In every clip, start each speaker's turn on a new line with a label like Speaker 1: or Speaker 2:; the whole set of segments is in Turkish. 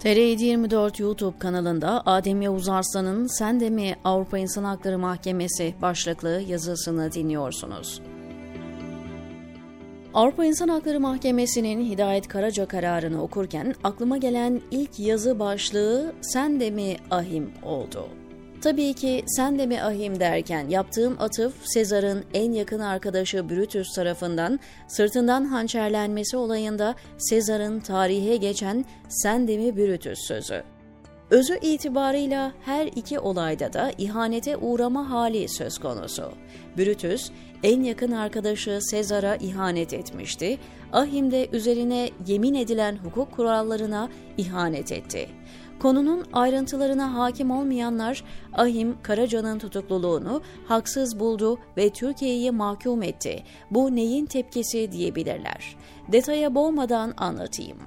Speaker 1: TR724 YouTube kanalında Adem Yavuz Arslan'ın Sen de mi Avrupa İnsan Hakları Mahkemesi başlıklı yazısını dinliyorsunuz. Avrupa İnsan Hakları Mahkemesi'nin Hidayet Karaca kararını okurken aklıma gelen ilk yazı başlığı Sen de mi ahim oldu. Tabii ki sen de mi ahim derken yaptığım atıf Sezar'ın en yakın arkadaşı Brutus tarafından sırtından hançerlenmesi olayında Sezar'ın tarihe geçen sen de mi Brutus sözü. Özü itibarıyla her iki olayda da ihanete uğrama hali söz konusu. Brutus en yakın arkadaşı Sezar'a ihanet etmişti. Ahim de üzerine yemin edilen hukuk kurallarına ihanet etti. Konunun ayrıntılarına hakim olmayanlar Ahim Karaca'nın tutukluluğunu haksız buldu ve Türkiye'yi mahkum etti. Bu neyin tepkisi diyebilirler. Detaya boğmadan anlatayım.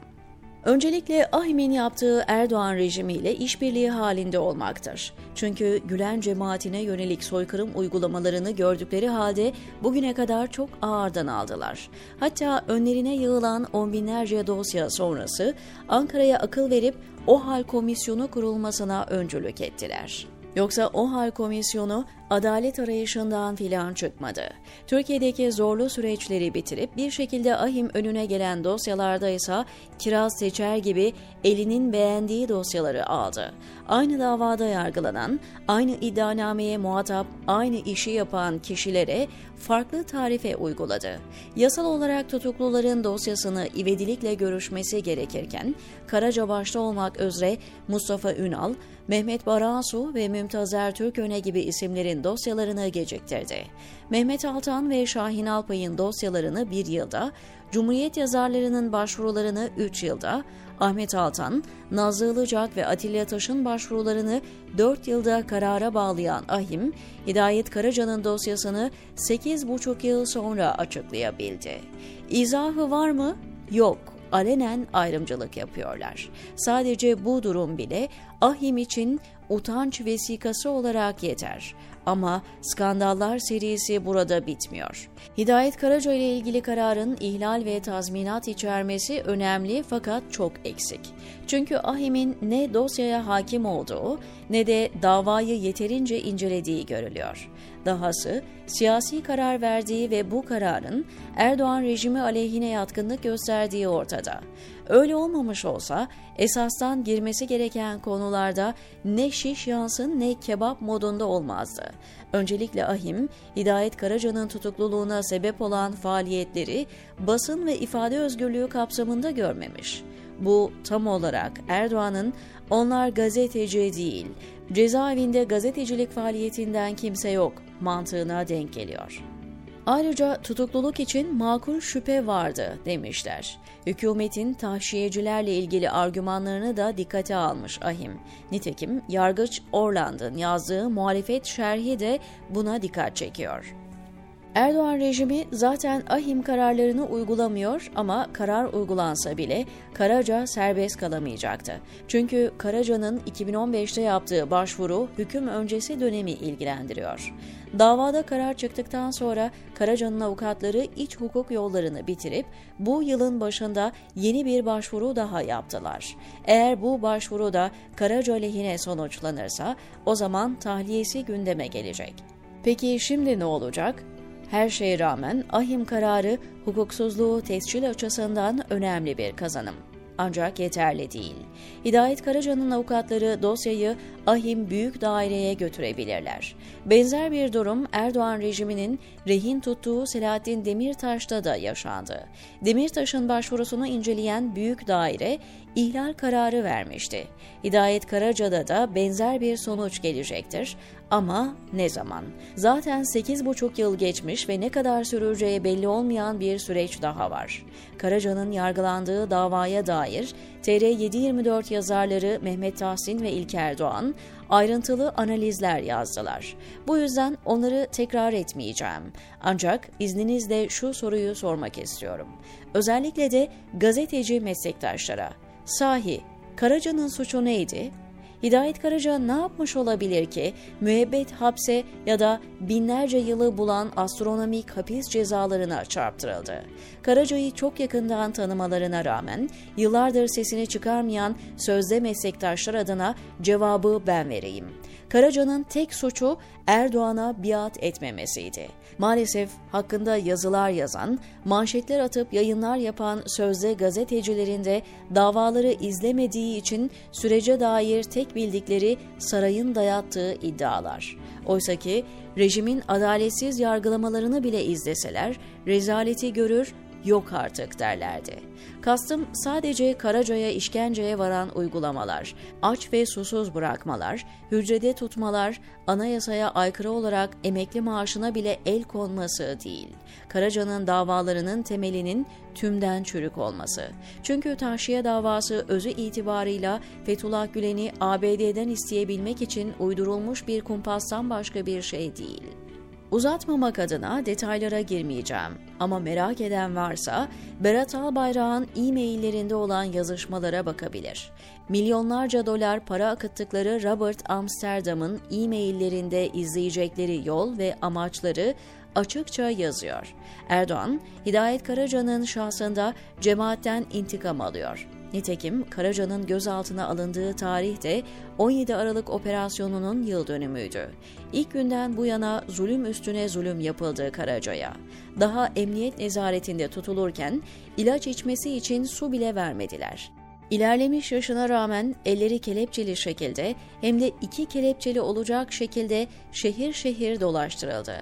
Speaker 1: Öncelikle Ahim'in yaptığı Erdoğan rejimiyle işbirliği halinde olmaktır. Çünkü Gülen cemaatine yönelik soykırım uygulamalarını gördükleri halde bugüne kadar çok ağırdan aldılar. Hatta önlerine yığılan on binlerce dosya sonrası Ankara'ya akıl verip o hal komisyonu kurulmasına öncülük ettiler. Yoksa o hal komisyonu adalet arayışından filan çıkmadı. Türkiye'deki zorlu süreçleri bitirip bir şekilde ahim önüne gelen dosyalarda ise kiraz seçer gibi elinin beğendiği dosyaları aldı. Aynı davada yargılanan, aynı iddianameye muhatap, aynı işi yapan kişilere farklı tarife uyguladı. Yasal olarak tutukluların dosyasını ivedilikle görüşmesi gerekirken, Karaca başta olmak üzere Mustafa Ünal, Mehmet Barasu ve Mümtazer Türköne gibi isimlerin dosyalarını geciktirdi. Mehmet Altan ve Şahin Alpay'ın dosyalarını bir yılda, Cumhuriyet yazarlarının başvurularını 3 yılda, Ahmet Altan, Nazlı Ilıcak ve Atilla Taş'ın başvurularını 4 yılda karara bağlayan Ahim, Hidayet Karaca'nın dosyasını 8,5 yıl sonra açıklayabildi. İzahı var mı? Yok alenen ayrımcılık yapıyorlar. Sadece bu durum bile Ahim için utanç vesikası olarak yeter. Ama skandallar serisi burada bitmiyor. Hidayet Karaca ile ilgili kararın ihlal ve tazminat içermesi önemli fakat çok eksik. Çünkü Ahim'in ne dosyaya hakim olduğu ne de davayı yeterince incelediği görülüyor. Dahası siyasi karar verdiği ve bu kararın Erdoğan rejimi aleyhine yatkınlık gösterdiği ortada. Öyle olmamış olsa esastan girmesi gereken konularda ne şiş yansın ne kebap modunda olmazdı. Öncelikle Ahim, Hidayet Karaca'nın tutukluluğuna sebep olan faaliyetleri basın ve ifade özgürlüğü kapsamında görmemiş. Bu tam olarak Erdoğan'ın onlar gazeteci değil, cezaevinde gazetecilik faaliyetinden kimse yok mantığına denk geliyor. Ayrıca tutukluluk için makul şüphe vardı demişler. Hükümetin tahşiyecilerle ilgili argümanlarını da dikkate almış Ahim. Nitekim Yargıç Orland'ın yazdığı muhalefet şerhi de buna dikkat çekiyor. Erdoğan rejimi zaten ahim kararlarını uygulamıyor ama karar uygulansa bile Karaca serbest kalamayacaktı. Çünkü Karaca'nın 2015'te yaptığı başvuru hüküm öncesi dönemi ilgilendiriyor. Davada karar çıktıktan sonra Karaca'nın avukatları iç hukuk yollarını bitirip bu yılın başında yeni bir başvuru daha yaptılar. Eğer bu başvuru da Karaca lehine sonuçlanırsa o zaman tahliyesi gündeme gelecek. Peki şimdi ne olacak? Her şeye rağmen ahim kararı hukuksuzluğu tescil açısından önemli bir kazanım. Ancak yeterli değil. Hidayet Karaca'nın avukatları dosyayı ahim büyük daireye götürebilirler. Benzer bir durum Erdoğan rejiminin rehin tuttuğu Selahattin Demirtaş'ta da yaşandı. Demirtaş'ın başvurusunu inceleyen büyük daire ihlal kararı vermişti. Hidayet Karaca'da da benzer bir sonuç gelecektir. Ama ne zaman? Zaten 8,5 yıl geçmiş ve ne kadar süreceği belli olmayan bir süreç daha var. Karaca'nın yargılandığı davaya dair TR724 yazarları Mehmet Tahsin ve İlker Doğan ayrıntılı analizler yazdılar. Bu yüzden onları tekrar etmeyeceğim. Ancak izninizle şu soruyu sormak istiyorum. Özellikle de gazeteci meslektaşlara. Sahi Karaca'nın suçu neydi? Hidayet Karaca ne yapmış olabilir ki müebbet hapse ya da binlerce yılı bulan astronomik hapis cezalarına çarptırıldı? Karaca'yı çok yakından tanımalarına rağmen yıllardır sesini çıkarmayan sözde meslektaşlar adına cevabı ben vereyim. Karaca'nın tek suçu Erdoğan'a biat etmemesiydi. Maalesef hakkında yazılar yazan, manşetler atıp yayınlar yapan sözde gazetecilerin de davaları izlemediği için sürece dair tek bildikleri sarayın dayattığı iddialar. Oysaki rejimin adaletsiz yargılamalarını bile izleseler rezaleti görür, yok artık derlerdi. Kastım sadece Karaca'ya işkenceye varan uygulamalar, aç ve susuz bırakmalar, hücrede tutmalar, anayasaya aykırı olarak emekli maaşına bile el konması değil. Karaca'nın davalarının temelinin tümden çürük olması. Çünkü Tahşiye davası özü itibarıyla Fethullah Gülen'i ABD'den isteyebilmek için uydurulmuş bir kumpastan başka bir şey değil. Uzatmamak adına detaylara girmeyeceğim ama merak eden varsa Berat Albayrak'ın e-maillerinde olan yazışmalara bakabilir. Milyonlarca dolar para akıttıkları Robert Amsterdam'ın e-maillerinde izleyecekleri yol ve amaçları açıkça yazıyor. Erdoğan, Hidayet Karaca'nın şahsında cemaatten intikam alıyor. Nitekim Karaca'nın gözaltına alındığı tarih de 17 Aralık operasyonunun yıl dönümüydü. İlk günden bu yana zulüm üstüne zulüm yapıldı Karaca'ya. Daha emniyet nezaretinde tutulurken ilaç içmesi için su bile vermediler. İlerlemiş yaşına rağmen elleri kelepçeli şekilde hem de iki kelepçeli olacak şekilde şehir şehir dolaştırıldı.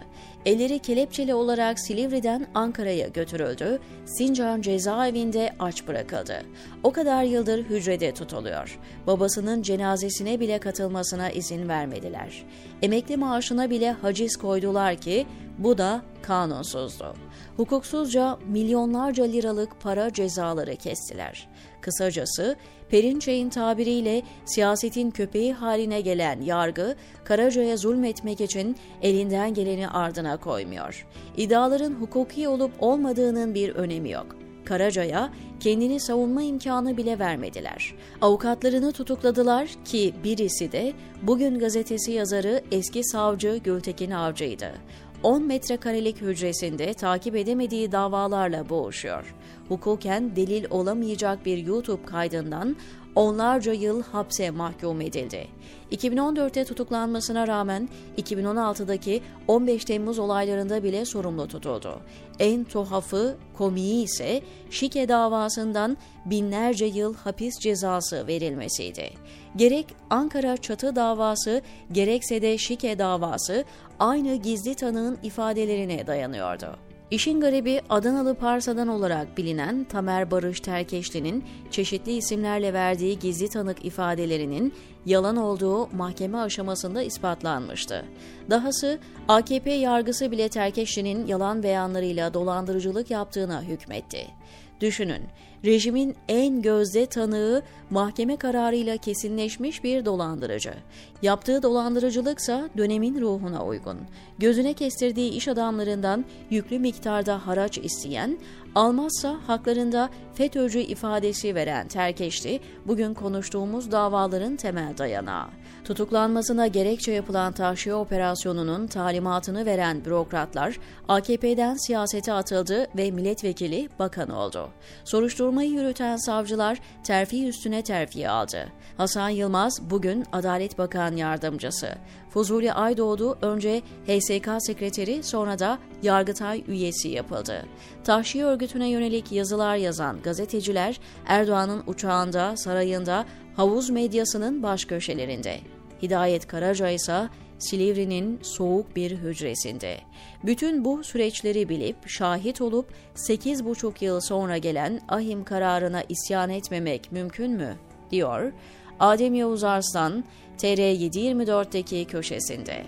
Speaker 1: Elleri kelepçeli olarak Silivri'den Ankara'ya götürüldü, Sincan cezaevinde aç bırakıldı. O kadar yıldır hücrede tutuluyor. Babasının cenazesine bile katılmasına izin vermediler. Emekli maaşına bile haciz koydular ki bu da kanunsuzdu. Hukuksuzca milyonlarca liralık para cezaları kestiler. Kısacası Perinçey'in tabiriyle siyasetin köpeği haline gelen yargı, Karaca'ya zulmetmek için elinden geleni ardına koymuyor. İddiaların hukuki olup olmadığının bir önemi yok. Karaca'ya kendini savunma imkanı bile vermediler. Avukatlarını tutukladılar ki birisi de Bugün gazetesi yazarı eski savcı Gültekin Avcı'ydı. 10 metrekarelik hücresinde takip edemediği davalarla boğuşuyor. Hukuken delil olamayacak bir YouTube kaydından onlarca yıl hapse mahkum edildi. 2014'te tutuklanmasına rağmen 2016'daki 15 Temmuz olaylarında bile sorumlu tutuldu. En tuhafı, komiği ise şike davasından binlerce yıl hapis cezası verilmesiydi. Gerek Ankara çatı davası gerekse de şike davası aynı gizli tanığın ifadelerine dayanıyordu. İşin garibi Adanalı Parsa'dan olarak bilinen Tamer Barış Terkeşli'nin çeşitli isimlerle verdiği gizli tanık ifadelerinin yalan olduğu mahkeme aşamasında ispatlanmıştı. Dahası AKP yargısı bile Terkeşli'nin yalan beyanlarıyla dolandırıcılık yaptığına hükmetti. Düşünün, rejimin en gözde tanığı mahkeme kararıyla kesinleşmiş bir dolandırıcı. Yaptığı dolandırıcılıksa dönemin ruhuna uygun. Gözüne kestirdiği iş adamlarından yüklü miktarda haraç isteyen, almazsa haklarında FETÖ'cü ifadesi veren Terkeşli, bugün konuştuğumuz davaların temel dayanağı. Tutuklanmasına gerekçe yapılan tahşiye operasyonunun talimatını veren bürokratlar AKP'den siyasete atıldı ve milletvekili bakan oldu. Soruşturmayı yürüten savcılar terfi üstüne terfi aldı. Hasan Yılmaz bugün Adalet Bakan Yardımcısı. Fuzuli Aydoğdu önce HSK sekreteri sonra da Yargıtay üyesi yapıldı. Tahşiye örgütüne yönelik yazılar yazan gazeteciler Erdoğan'ın uçağında, sarayında, havuz medyasının baş köşelerinde. Hidayet Karaca ise Silivri'nin soğuk bir hücresinde. Bütün bu süreçleri bilip şahit olup 8,5 yıl sonra gelen ahim kararına isyan etmemek mümkün mü? diyor Adem Yavuz Arslan TR724'deki köşesinde.